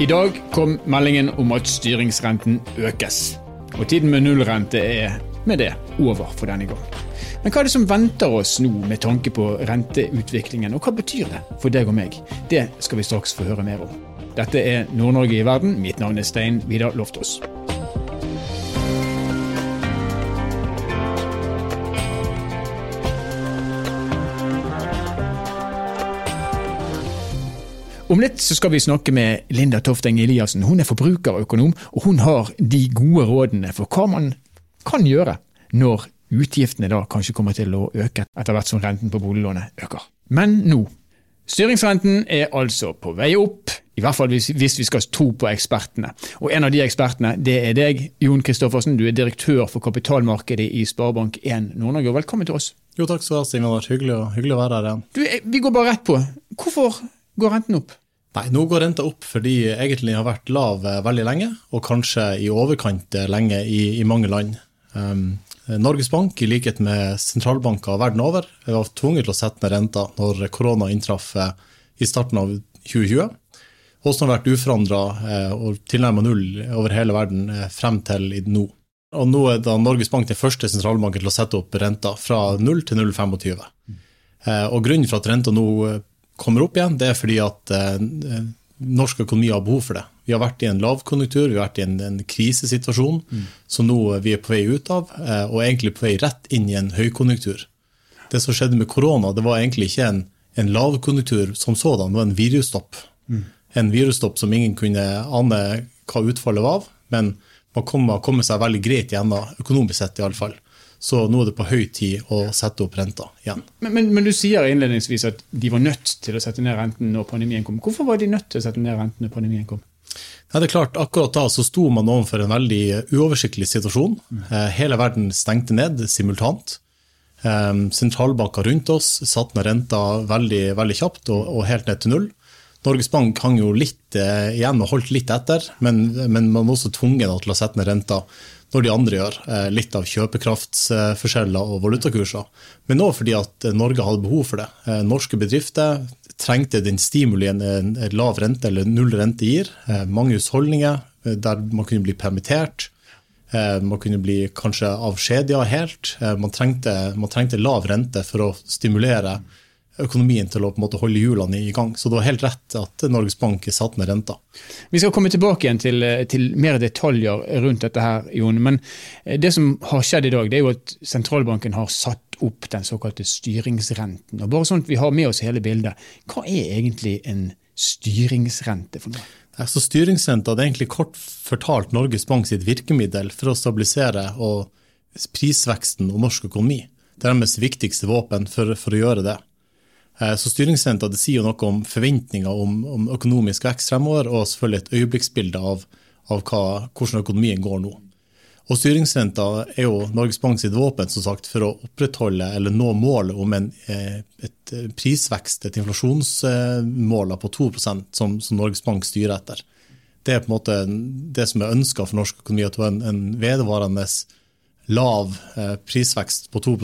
I dag kom meldingen om at styringsrenten økes. Og tiden med nullrente er med det over for denne gang. Men hva er det som venter oss nå med tanke på renteutviklingen, og hva betyr det for deg og meg? Det skal vi straks få høre mer om. Dette er Nord-Norge i verden. Mitt navn er Stein Vidar Loftaas. Om litt så skal vi snakke med Linda Tofteng Eliassen. Hun er forbrukerøkonom, og hun har de gode rådene for hva man kan gjøre når utgiftene da kanskje kommer til å øke etter hvert som renten på boliglånet øker. Men nå. Styringsrenten er altså på vei opp, i hvert fall hvis, hvis vi skal tro på ekspertene. Og en av de ekspertene, det er deg, Jon Kristoffersen. Du er direktør for kapitalmarkedet i Sparebank1 Nord-Norge. Velkommen til oss. Jo, takk skal du ha, Simen. Hyggelig, hyggelig å være her igjen. Du, vi går bare rett på. Hvorfor går renten opp? Nei, Nå går renta opp fordi egentlig har vært lav eh, veldig lenge, og kanskje i overkant eh, lenge i, i mange land. Um, Norges Bank, i likhet med sentralbanker verden over, var tvunget til å sette ned renta når korona inntraff eh, i starten av 2020. Og som har vært uforandra og tilnærmet null over hele verden frem til nå. Og nå er da Norges Bank den første sentralbanken til å sette opp renta fra 0 til 0,25. Og Grunnen for at renta nå kommer opp igjen, det er fordi at eh, norsk økonomi har behov for det. Vi har vært i en lavkonjunktur, vi har vært i en, en krisesituasjon mm. som nå vi er på vei ut av, eh, og egentlig på vei rett inn i en høykonjunktur. Det som skjedde med korona, det var egentlig ikke en, en lavkonjunktur som sådan, det var en virusstopp. Mm. En virusstopp som ingen kunne ane hva utfallet var, men man kom, kom seg veldig greit gjennom, økonomisk sett iallfall. Så nå er det på høy tid å sette opp renta igjen. Men, men, men, du sier innledningsvis at de var nødt til å sette ned renten når pandemien kom. Hvorfor var de nødt til å sette ned renten når pandemien kom? Ja, det er klart, Akkurat da så sto man overfor en veldig uoversiktlig situasjon. Mm. Hele verden stengte ned simultant. Eh, sentralbanker rundt oss satte ned renta veldig, veldig kjapt og, og, helt ned til null. Norges Bank hang jo litt eh, igjen og holdt litt etter, men, men man var også tvunget til å sette ned renta når de andre gjør. Eh, litt av kjøpekraftsforskjeller og valutakurser. Men òg fordi at Norge hadde behov for det. Eh, norske bedrifter trengte den stimulien en lav rente eller null rente gir. Eh, mange husholdninger der man kunne bli permittert. Man kunne bli kanskje avskjediga helt. Man trengte, man trengte lav rente for å stimulere økonomien til å på en måte holde hjulene i gang. Så det var helt rett at Norges Bank satte ned renta. Vi skal komme tilbake igjen til, til, mer detaljer rundt dette her, Jon. Men eh, det som har skjedd i dag, det er jo at sentralbanken har satt opp den såkalte styringsrenten. Og bare sånn at vi har med oss hele bildet, hva er egentlig en styringsrente for noe? Så Styringsrenta er egentlig kort fortalt Norges Bank sitt virkemiddel for å stabilisere prisveksten og norsk økonomi. Det er deres viktigste våpen for, for å gjøre det. Eh, så Styringsrenta det sier jo noe om forventninger om, om, økonomisk vekst fremover, og selvfølgelig et øyeblikksbilde av, av hva, hvordan økonomien går nå. Og Styringsrenta er jo Norges Bank sitt våpen som sagt, for å opprettholde eller nå målet om en, eh, et prisvekst, et inflasjonsmål på 2 som, som Norges Bank styrer etter. Det er på en måte det som er ønska for norsk økonomi, at det var en, en vedvarende lav eh, prisvekst på 2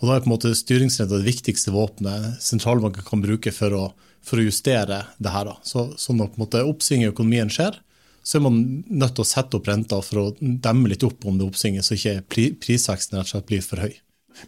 og Da er på en måte styringsrenta det viktigste våpenet sentralbanken kan bruke for å, for å justere det her. Så, så når på en måte oppsvinget i økonomien skjer, så er man nødt til å sette opp renta for å demme litt opp om det oppsvinget, så ikke prisveksten rett og slett blir for høy.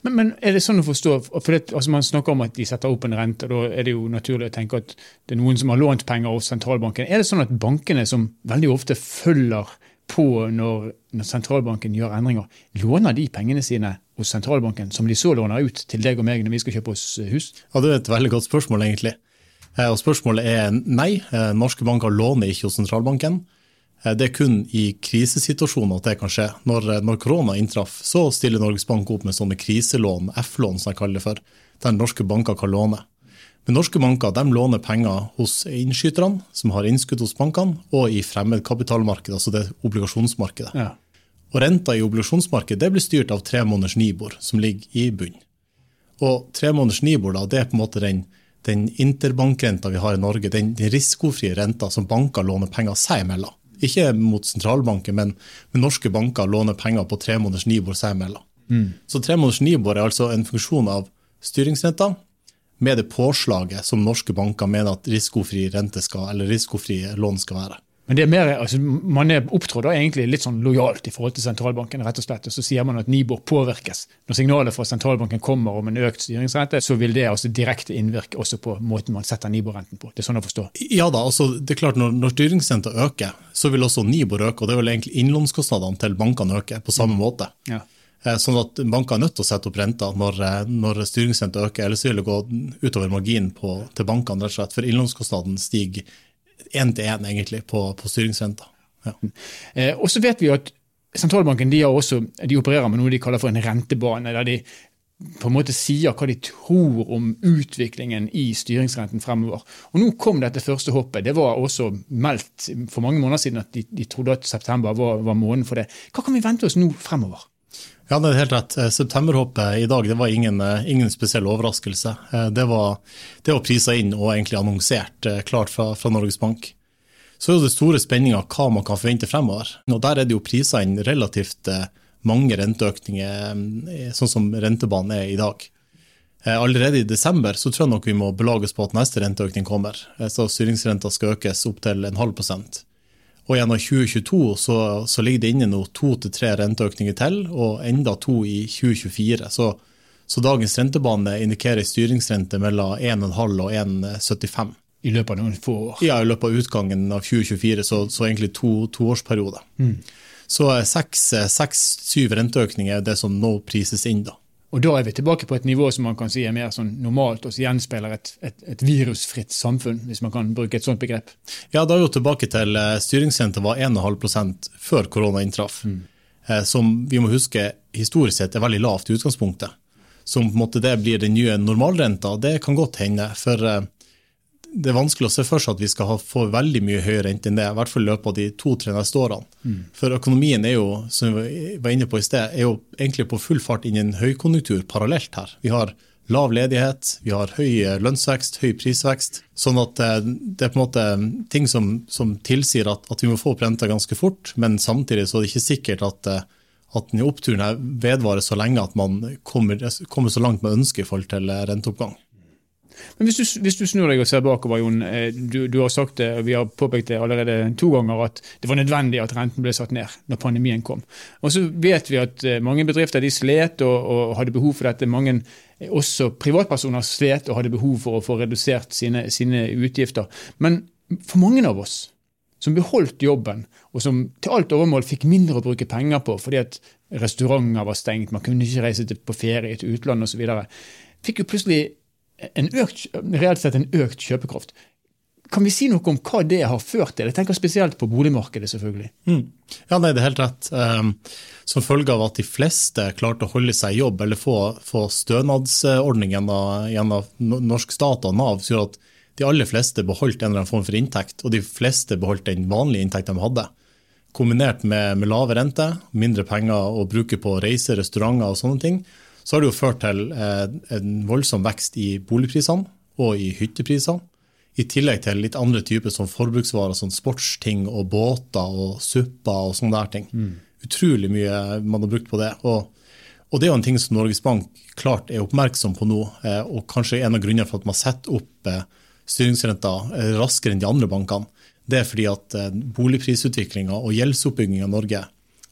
Men, men, er det sånn å forstå, for det, altså Man snakker om at de setter opp en rente, og da er det jo naturlig å tenke at det er noen som har lånt penger hos sentralbanken. Er det sånn at bankene, som veldig ofte følger på når, når sentralbanken gjør endringer, låner de pengene sine hos sentralbanken, som de så låner ut til deg og meg når vi skal kjøpe oss eh, hus? Ja, Det er et veldig godt spørsmål, egentlig. Eh, og Spørsmålet er nei. Eh, norske banker låner ikke hos sentralbanken. Det er kun i krisesituasjoner at det kan skje. Når, når korona inntraff, så stiller Norges Bank opp med sånne kriselån, F-lån som jeg kaller det for, der norske banker kan låne. Men norske banker de låner penger hos innskyterne, som har innskudd hos bankene, og i fremmedkapitalmarkedet, altså det obligasjonsmarkedet. Ja. Og Renta i obligasjonsmarkedet det blir styrt av tre måneders Nibor, som ligger i bunn. Og tre måneders Nibor da, det er på en måte den, den interbankrenta vi har i Norge, den, den risikofrie renta som banker låner penger seg imellom. Ikke mot sentralbanken, men, men, norske banker låner penger på tre måneders Nibor seg imellom. Mm. Så tre måneders Nibor er altså en funksjon av styringsrenta med det påslaget som norske banker mener at risikofri rente skal, eller risikofri lån skal være. Men det er mer, altså, Man er opptrådt egentlig litt sånn lojalt i forhold til sentralbanken. rett og slett, og Så sier man at Nibor påvirkes. Når signalet fra sentralbanken kommer om en økt styringsrente, så vil det altså direkte innvirke også på måten man setter Nibor-renten på. Det er sånn å forstå? Ja da, altså det er klart Når, når styringsrenta øker, så vil også Nibor øke. og Det vil egentlig innlånskostnadene til bankene øke på samme måte. Ja. Eh, sånn at Banker er nødt til å sette opp renta når, eh, når styringsrenta øker, ellers vil det gå utover marginen på, til bankene. rett og slett, For innlånskostnaden stiger én til én egentlig på, på styringsrenta. Ja. Eh, og så vet vi at sentralbanken de, også, de, opererer med noe de kaller for en rentebane. der de på en måte sier hva de tror om utviklingen i styringsrenten fremover. Og Nå kom dette første hoppet. Det var også meldt for mange måneder siden at de, de trodde at september var, var måneden for det. Hva kan vi vente oss nå fremover? Ja, det er helt rett. Eh, septemberhoppet i dag det var ingen, eh, ingen spesiell overraskelse. Eh, det var, det var prisa inn og egentlig annonsert klart fra, fra Norges Bank. Så er det store spenninga hva man kan forvente fremover. Og Der er det jo prisa inn relativt mange renteøkninger, sånn som rentebanen er i dag. Allerede i desember så tror jeg nok vi må belage oss på at neste renteøkning kommer. Så Styringsrenta skal økes opp til en halv prosent. Og gjennom 2022 så, så ligger det inne nå to til tre renteøkninger til, og enda to i 2024. Så, så dagens rentebane indikerer styringsrente mellom 1,5 og 1,75 i løpet av noen få år? Ja, i løpet av utgangen av 2024, så, så egentlig to, toårsperioder. Mm. Så eh, seks-syv eh, renteøkninger er det som nå prises inn. da. Og da er vi tilbake på et nivå som man kan si er mer sånn normalt, og som gjenspeiler et, et, et, virusfritt samfunn, hvis man kan bruke et sånt begrep? Ja, da er vi tilbake til uh, styringsrenta var 1,5% før korona inntraff. Mm. som vi må huske historisk sett er veldig lavt i utgangspunktet. Som på en måte det blir den nye normalrenta, det kan godt hende. For det er vanskelig å se for seg at vi skal få veldig mye høyere rente enn det, i hvert fall i løpet av de to-tre neste årene. Mm. For økonomien er jo, som vi var inne på i sted, er jo egentlig på full fart inn i en høykonjunktur parallelt her. Vi har lav ledighet, vi har høy eh, lønnsvekst, høy prisvekst. Sånn at eh, det er på en måte ting som, som tilsier at, at, vi må få opp renta ganske fort, men samtidig så er det ikke sikkert at, eh, at denne oppturen vedvarer så lenge at man kommer, kommer så langt man ønsker i forhold til renteoppgang. Men hvis du, hvis du, snur deg og ser bakover, Jon. Eh, du, du, har sagt det, og vi har påpekt det allerede to ganger, at det var nødvendig at renten ble satt ned når pandemien kom. Og så vet vi at eh, mange bedrifter de slet og, og hadde behov for dette. Mange, eh, også privatpersoner, slet og hadde behov for å få redusert sine, sine utgifter. Men for mange av oss som beholdt jobben, og som til alt overmål fikk mindre å bruke penger på fordi at restauranter var stengt, man kunne ikke reise på ferie til utlandet osv., fikk jo plutselig en økt, reelt sett en økt kjøpekraft. Kan vi si noe om hva det har ført til? Jeg tenker spesielt på boligmarkedet, selvfølgelig. Mm. Ja, nei, det er helt rett. Um, som følge av at de fleste klarte å holde seg i jobb eller få, få stønadsordningen gjennom norsk stat og Nav, så gjør at de aller fleste beholdt en eller annen form for inntekt, og de fleste beholdt den vanlige inntekten de hadde. Kombinert med, med lave rente, mindre penger å bruke på reiser, restauranter og sånne ting, så har det jo ført til eh, en voldsom vekst i boligprisene og i hytteprisene. I tillegg til litt andre typer som forbruksvarer, som sportsting og båter og supper og sånne der ting. Mm. Utrolig mye man har brukt på det. Og, og, det er jo en ting som Norges Bank klart er oppmerksom på nå, eh, og kanskje en av grunnene for at man setter opp eh, styringsrenta raskere enn de andre bankene. Det er fordi at boligprisutviklinga og gjeldsoppbygginga i Norge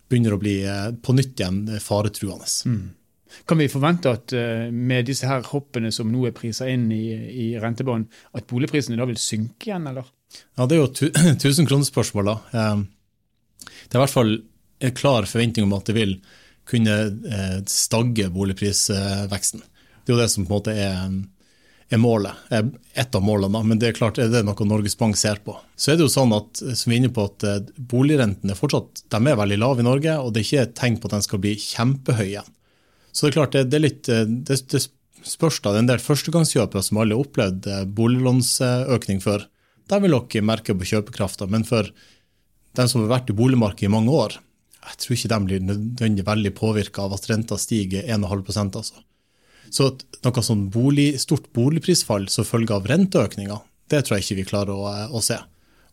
begynner å bli på nytt igjen faretruende. Mm. Kan vi forvente at uh, med disse her hoppene som nå er prisa inn i, i rentebanen, at boligprisene da vil synke igjen, eller? Ja, Det er jo tu tusenkronespørsmål, da. Um, det er i hvert fall en klar forventning om at det vil kunne uh, stagge boligprisveksten. Det er jo det som på en måte er, er målet. Et av målene, men det er klart er det noe Norges Bank ser på. Så er det jo sånn at som vi er inne på at boligrentene fortsatt de er veldig lave i Norge, og det er ikke et tegn på at de skal bli kjempehøye igjen. Så det er klart, det, det er litt eh, det, det spørs da, en del førstegangskjøpere som alle har opplevd eh, boliglånsøkning før. Der vil dere merke på kjøpekrafta, men for dem som har vært i boligmarkedet i mange år, jeg tror ikke de blir nødvendig veldig påvirka av at renta stiger 1,5% altså. Så noe sånn bolig, stort boligprisfall som følge av renteøkninga, det tror jeg ikke vi klarer å, å se.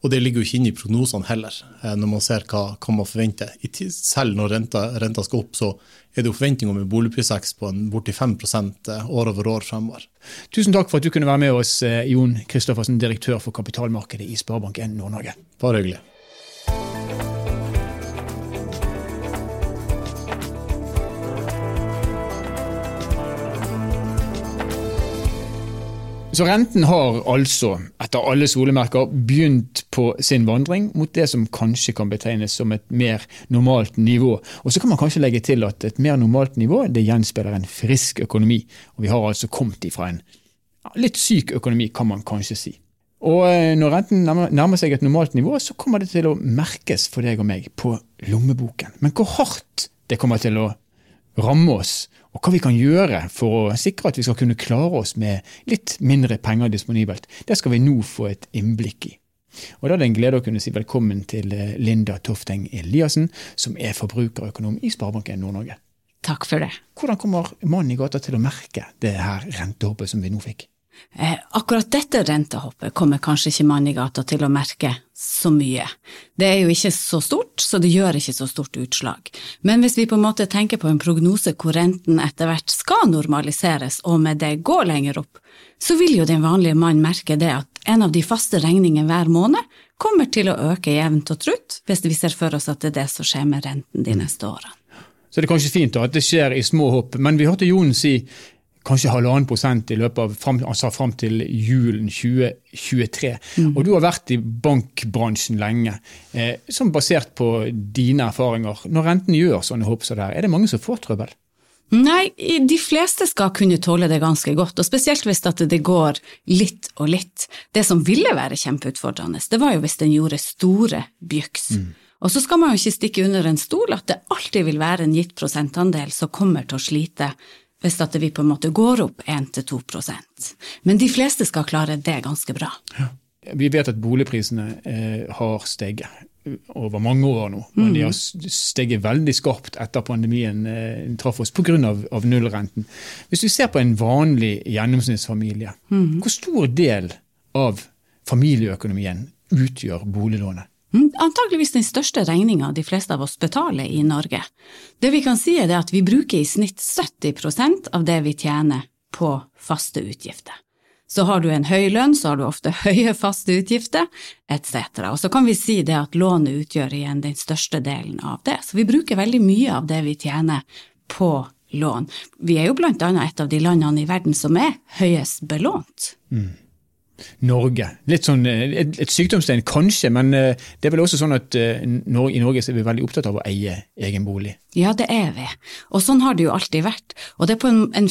Og det ligger jo ikke inne i prognosene heller, eh, når man ser hva, hva man forventer. Selv når renta, renta, skal opp, så er det jo forventning om en boligprisvekst på en borti 5 eh, år over år fremover. Tusen takk for at du kunne være med oss, Jon Kristoffersen, direktør for kapitalmarkedet i Sparebank1 Nord-Norge. Bare hyggelig. Så renten har altså, etter alle solemerker, begynt på sin vandring mot det som kanskje kan betegnes som et mer normalt nivå. Og så kan man kanskje legge til at et mer normalt nivå det gjenspeiler en frisk økonomi. Og vi har altså kommet ifra en litt syk økonomi, kan man kanskje si. Og eh, når renten nærmer seg et normalt nivå, så kommer det til å merkes for deg og meg på lommeboken. Men hvor hardt det kommer til å ramme oss, og hva vi kan gjøre for å sikre at vi skal kunne klare oss med litt mindre penger disponibelt, det skal vi nå få et innblikk i. Og Da er det en glede å kunne si velkommen til eh, Linda Tofteng Eliassen, som er forbrukerøkonom i Sparebanken Nord-Norge. Takk for det. Hvordan kommer mannen i gata til å merke det her rentehoppet som vi nå fikk? Eh, akkurat dette rentehoppet kommer kanskje ikke Mannigata til å merke så mye. Det er jo ikke så stort, så det gjør ikke så stort utslag. Men hvis vi på en måte tenker på en prognose hvor renten etter hvert skal normaliseres og med det gå lenger opp, så vil jo den vanlige mann merke det at en av de faste regningene hver måned kommer til å øke jevnt og trutt, hvis vi ser for oss at det er det som skjer med renten de neste årene. Så det er kanskje fint da, at det skjer i små hopp, men vi hørte Jon si kanskje halvannen prosent i løpet av fram, altså fram til julen 2023. Mm. Og du har vært i bankbransjen lenge. Eh, som basert på dine erfaringer, når renten gjør sånne hopp som det er, er det mange som får trøbbel? Nei, de fleste skal kunne tåle det ganske godt, og spesielt hvis det går litt og litt. Det som ville være kjempeutfordrende, det var jo hvis den gjorde store byks. Mm. Og så skal man jo ikke stikke under en stol at det alltid vil være en gitt prosentandel som kommer til å slite hvis at vi på en måte går opp 1-2% Men de fleste skal klare det ganske bra. Ja. Vi vet at boligprisene eh, har steget over mange år nå. Men mm. de har steget veldig skarpt etter pandemien eh, traff oss pga. Av, av nullrenten. Hvis vi ser på en vanlig gjennomsnittsfamilie, mm. hvor stor del av familieøkonomien utgjør boliglånet? Mm, antakeligvis den største regninga de fleste av oss betaler i Norge. Det vi kan si er at vi bruker i snitt 70% av det vi tjener på faste utgifter. Så har du en høy lønn, så har du ofte høye faste utgifter, etc. Og så kan vi si det at lånet utgjør igjen den største delen av det. Så vi bruker veldig mye av det vi tjener på lån. Vi er jo blant annet et av de landene i verden som er høyest belånt. Mm. Norge. Litt sånn, eh, et, et sykdomstegn kanskje, men eh, det er vel også sånn at eh, i Norge er vi veldig opptatt av å eie egen bolig? Ja, det er vi. Og sånn har det jo alltid vært. Og det, en, en,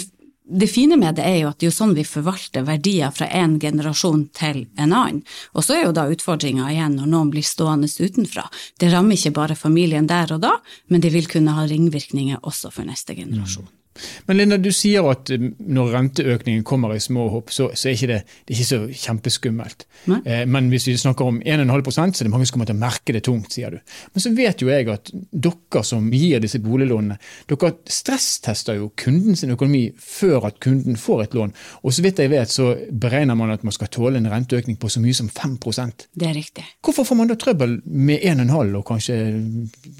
det fine med det er jo at det er sånn vi forvalter verdier fra en generasjon til en annen. Og så er jo da utfordringa igjen når noen blir stående utenfra. Det rammer ikke bare familien der og da, men det vil kunne ha ringvirkninger også for neste generasjon. Mm. Men Linda, du sier at eh, når renteøkningen kommer i små hopp, så, så er ikke det, det er ikke så kjempeskummelt. Eh, men hvis vi snakker om 1,5 så er det mange som kommer til å merke det tungt, sier du. Men så vet jo jeg at dere som gir disse boliglånene, dere stresstester jo kunden sin økonomi før at kunden får et lån. Og så vidt jeg vet, så beregner man at man skal tåle en renteøkning på så mye som 5% Det er riktig. Hvorfor får man da trøbbel med 1,5 og kanskje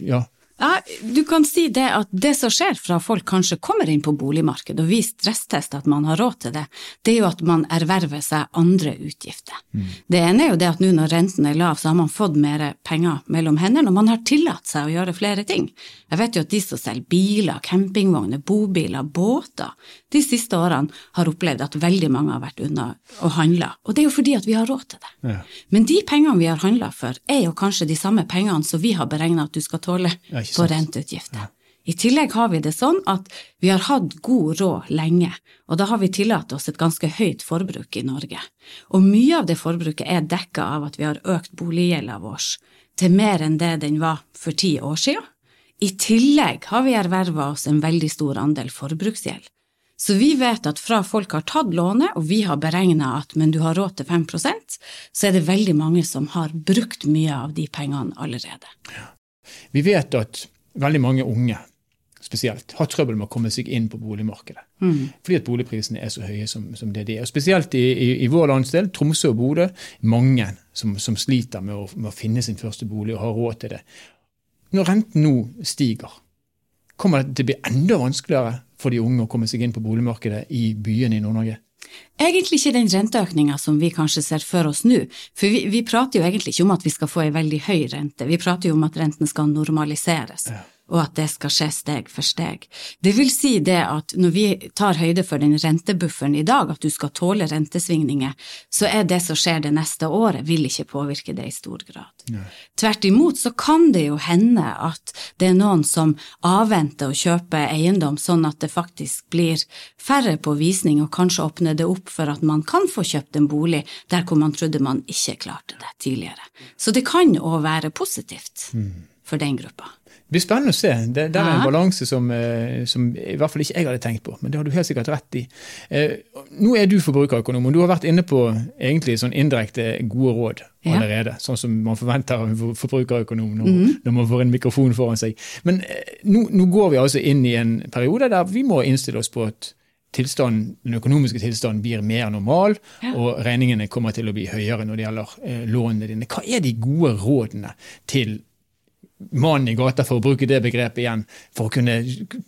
ja, ja, Du kan si det at det som skjer fra folk kanskje kommer inn på boligmarkedet, og vi stresstester at man har råd til det, det er jo at man erverver seg andre utgifter. Mm. Det ene er jo det at nå når renten er lav, så har man fått mer penger mellom hendene, og man har tillatt seg å gjøre flere ting. Jeg vet jo at de som selger biler, campingvogner, bobiler, båter, de siste årene har opplevd at veldig mange har vært unna og handla, og det er jo fordi at vi har råd til det. Ja. Men de pengene vi har handla for, er jo kanskje de samme pengene som vi har beregna at du skal tåle ja, på renteutgifter. Ja. I tillegg har vi det sånn at vi har hatt god råd lenge, og da har vi tillatt oss et ganske høyt forbruk i Norge. Og mye av det forbruket er dekka av at vi har økt boliggjelda vår til mer enn det den var for ti år siden. I tillegg har vi erverva oss en veldig stor andel forbruksgjeld. Så vi vet at fra folk har tatt lånet, og vi har beregna at men du har råd til 5 så er det veldig mange som har brukt mye av de pengene allerede. Ja. Vi vet at veldig mange unge spesielt har trøbbel med å komme seg inn på boligmarkedet. Mm. Fordi at boligprisene er så høye som, som det de er. Og spesielt i, i, i, vår landsdel, Tromsø og Bodø, mange som, som sliter med å, med å, finne sin første bolig og har råd til det. Når renten nå stiger, kommer det til å bli enda vanskeligere for de unge å komme seg inn på boligmarkedet i byene i Nord-Norge? Egentlig ikke den renteøkninga som vi kanskje ser for oss nå, for vi, vi, prater jo egentlig ikke om at vi skal få ei veldig høy rente, vi prater jo om at renten skal normaliseres. Ja og at det skal skje steg for steg. Det vil si det at når vi tar høyde for den rentebufferen i dag, at du skal tåle rentesvingninger, så er det som skjer det neste året, vil ikke påvirke det i stor grad. Nei. Tvert imot så kan det jo hende at det er noen som avventer å kjøpe eiendom, sånn at det faktisk blir færre på visning, og kanskje åpner det opp for at man kan få kjøpt en bolig der hvor man trodde man ikke klarte det tidligere. Så det kan òg være positivt mm. For den gruppa. Det blir spennende å se. Det, det er en balanse som, eh, som, i hvert fall ikke jeg hadde tenkt på, men det har du helt sikkert rett i. Eh, nå er du forbrukerøkonom, og du har vært inne på egentlig sånn indirekte gode råd allerede. Ja. Sånn som man forventer av en forbrukerøkonom når, mm. når, man får en mikrofon foran seg. Men eh, nå, nå, går vi altså inn i en periode der vi må innstille oss på at tilstand, den økonomiske tilstanden blir mer normal, ja. og regningene kommer til å bli høyere når det gjelder eh, lånene dine. Hva er de gode rådene til mannen i gata, for å bruke det begrepet igjen, for å kunne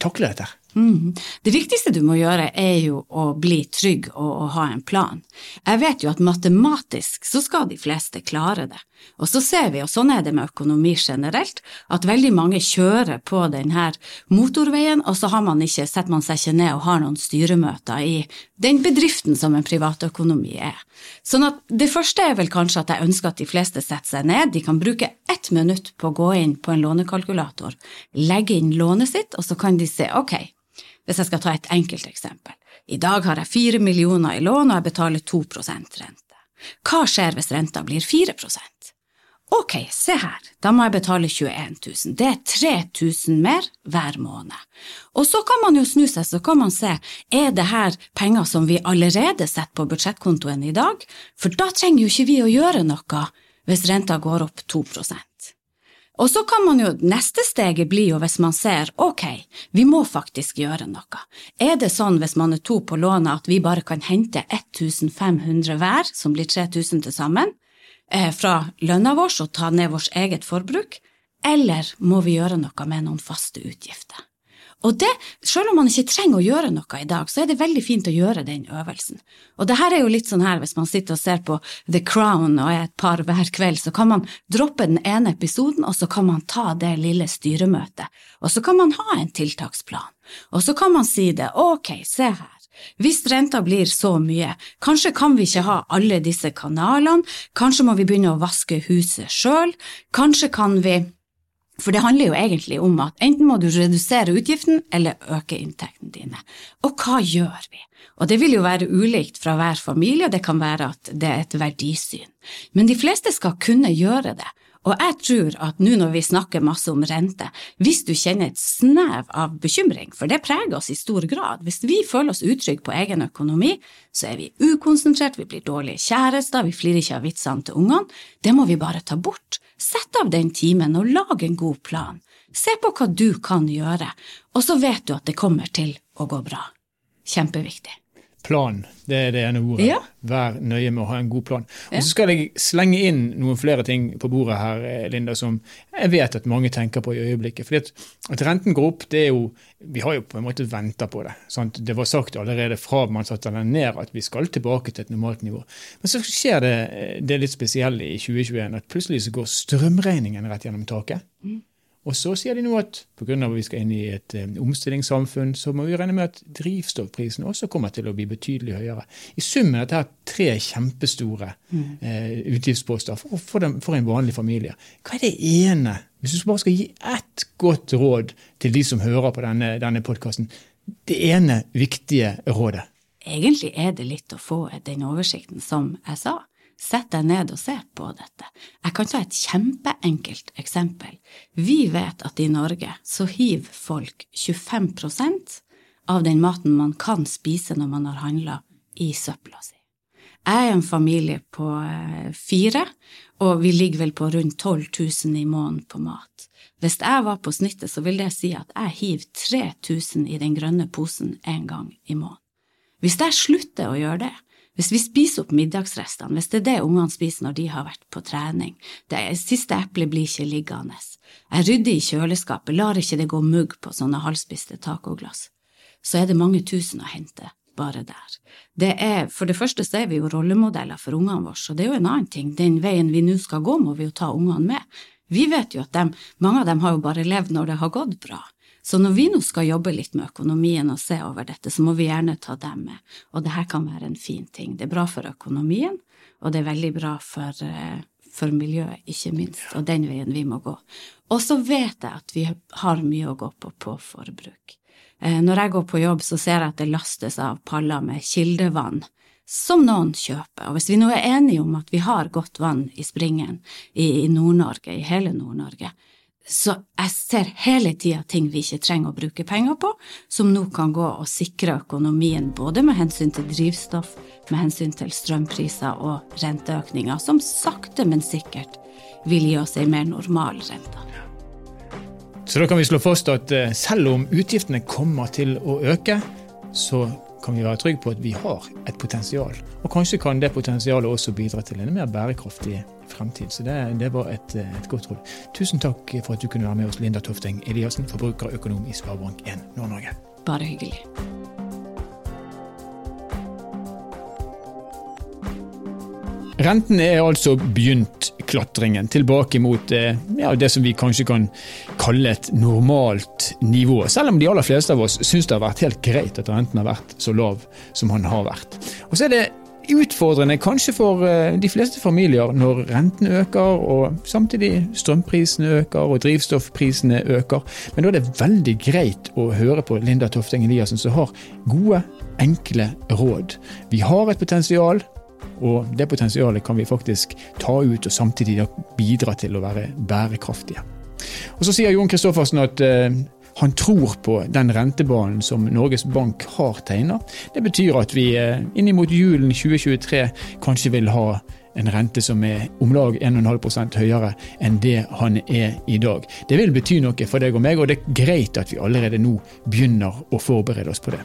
takle dette? Mm. Det viktigste du må gjøre, er jo å bli trygg og å ha en plan. Jeg vet jo at matematisk så skal de fleste klare det. Og så ser vi, og sånn er det med økonomi generelt, at veldig mange kjører på denne motorveien, og så har man ikke, setter man seg ikke ned og har noen styremøter i den bedriften som en privatøkonomi er. Sånn at det første er vel kanskje at jeg ønsker at de fleste setter seg ned, de kan bruke ett minutt på å gå inn på en lånekalkulator, legge inn lånet sitt, og så kan de se ok, hvis jeg skal ta et enkelt eksempel. I dag har jeg fire millioner i lån, og jeg betaler to prosent rente. Hva skjer hvis renta blir 4 Ok, se her, da må jeg betale 21 000. Det er 3000 mer hver måned. Og så kan man jo snu seg, så kan man se, er det her penger som vi allerede setter på budsjettkontoen i dag? For da trenger jo ikke vi å gjøre noe hvis renta går opp 2% og så kan man jo, neste steget blir jo hvis man ser ok, vi må faktisk gjøre noe. Er det sånn hvis man er to på lånet at vi bare kan hente 1500 hver, som blir 3000 til sammen, fra lønna vår og ta ned vårt eget forbruk, eller må vi gjøre noe med noen faste utgifter? Og det, selv om man ikke trenger å gjøre noe i dag, så er det veldig fint å gjøre den øvelsen. Og det her er jo litt sånn her, hvis man sitter og ser på The Crown og er et par hver kveld, så kan man droppe den ene episoden, og så kan man ta det lille styremøtet. Og så kan man ha en tiltaksplan. Og så kan man si det, ok, se her. Hvis renta blir så mye, kanskje kan vi ikke ha alle disse kanalene, kanskje må vi begynne å vaske huset sjøl, kanskje kan vi for det handler jo egentlig om at enten må du redusere utgiften eller øke inntektene dine. Og hva gjør vi? Og det vil jo være ulikt fra hver familie, det kan være at det er et verdisyn. Men de fleste skal kunne gjøre det. Og jeg tror at nå når vi snakker masse om rente, hvis du kjenner et snev av bekymring, for det preger oss i stor grad, hvis vi føler oss utrygge på egen økonomi, så er vi ukonsentrert, vi blir dårlige kjærester, vi flirer ikke av vitsene til ungene, det må vi bare ta bort. Sett av den timen og lag en god plan. Se på hva du kan gjøre, og så vet du at det kommer til å gå bra. Kjempeviktig. Plan, det er det ene ordet. Ja. Vær nøye med å ha en god plan. Og Så skal jeg slenge inn noen flere ting på bordet her, eh, Linda, som jeg vet at mange tenker på i øyeblikket. Fordi at, at renten går opp, det er jo Vi har jo på en måte venta på det. Sant? Det var sagt allerede fra man satte den ned at vi skal tilbake til et normalt nivå. Men så skjer det eh, det litt spesielle i 2021 at plutselig så går strømregningen rett gjennom taket. Mm. Og så sier de nå at pga. at vi skal inn i et um, omstillingssamfunn, så må vi regne med at drivstoffprisen også kommer til å bli betydelig høyere. I sum er dette tre kjempestore mm. uh, utgiftsposter for, for, dem, for, en vanlig familie. Hva er det ene, hvis du bare skal gi ett godt råd til de som hører på denne, denne podkasten, det ene viktige rådet? Egentlig er det litt å få den oversikten som jeg sa. Sett deg ned og se på dette. Jeg kan ta et kjempeenkelt eksempel. Vi vet at i Norge så hiver folk 25% av den maten man kan spise når man har handla, i søpla si. Jeg er en familie på eh, fire, og vi ligger vel på rundt 12 000 i måneden på mat. Hvis jeg var på snittet, så vil det si at jeg hiver 3000 i den grønne posen en gang i måneden. Hvis jeg slutter å gjøre det, Hvis vi spiser opp middagsrestene, hvis det er det ungene spiser når de har vært på trening, det siste eplet blir ikke liggende, jeg rydder i kjøleskapet, lar ikke det gå mugg på sånne halvspiste tacoglass, så er det mange tusen å hente bare der. Det er, for det første så er vi jo rollemodeller for ungene våre, og det er jo en annen ting. Den veien vi nå skal gå, må vi jo ta ungene med. Vi vet jo at dem, mange av dem har jo bare levd når det har gått bra. Så når vi nå skal jobbe litt med økonomien og se over dette, så må vi gjerne ta dem med. Og det her kan være en fin ting. Det er bra for økonomien, og det er veldig bra for, eh, for miljøet, ikke minst, og den veien vi må gå. Og så vet jeg at vi har mye å gå på på forbruk. Eh, når jeg går på jobb, så ser jeg at det lastes av paller med kildevann som noen kjøper. Og hvis vi nå er enige om at vi har godt vann i springen i, Nord-Norge, i hele Nord-Norge, så jeg ser hele tida ting vi ikke trenger å bruke penger på, som nå kan gå og sikre økonomien både med hensyn til drivstoff, med hensyn til strømpriser og renteøkninger, som sakte, men sikkert vil gi oss ei mer normal rente. Så da kan vi slå fast at eh, selv om utgiftene kommer til å øke, så kan vi være trygge på at vi har et potensial. Og kanskje kan det potensialet også bidra til en mer bærekraftig fremtid. Så det, det var et, et, godt råd. Tusen takk for at du kunne være med oss, Linda Tofteng Eliassen, forbrukerøkonom i Sparebank1 Nord-Norge. Bare hyggelig. Renten er altså begynt klatringen tilbake mot eh, ja, det som vi kanskje kan kalle et normalt nivå. Selv om de aller fleste av oss syns det har vært helt greit at renten har vært så lav som han har vært. Og så er det utfordrende kanskje for eh, de fleste familier når renten øker og samtidig strømprisene øker og drivstoffprisene øker. Men da er det veldig greit å høre på Linda Tofteng Eliassen som har gode, enkle råd. Vi har et potensial. Og det potensialet kan vi faktisk ta ut og samtidig bidra til å være bærekraftige. Og Så sier Jon Kristoffersen at uh, han tror på den rentebanen som Norges Bank har tegna. Det betyr at vi uh, innimot julen 2023 kanskje vil ha en rente som er om lag 1,5% høyere enn det han er i dag. Det vil bety noe for deg og meg, og det er greit at vi allerede nå begynner å forberede oss på det.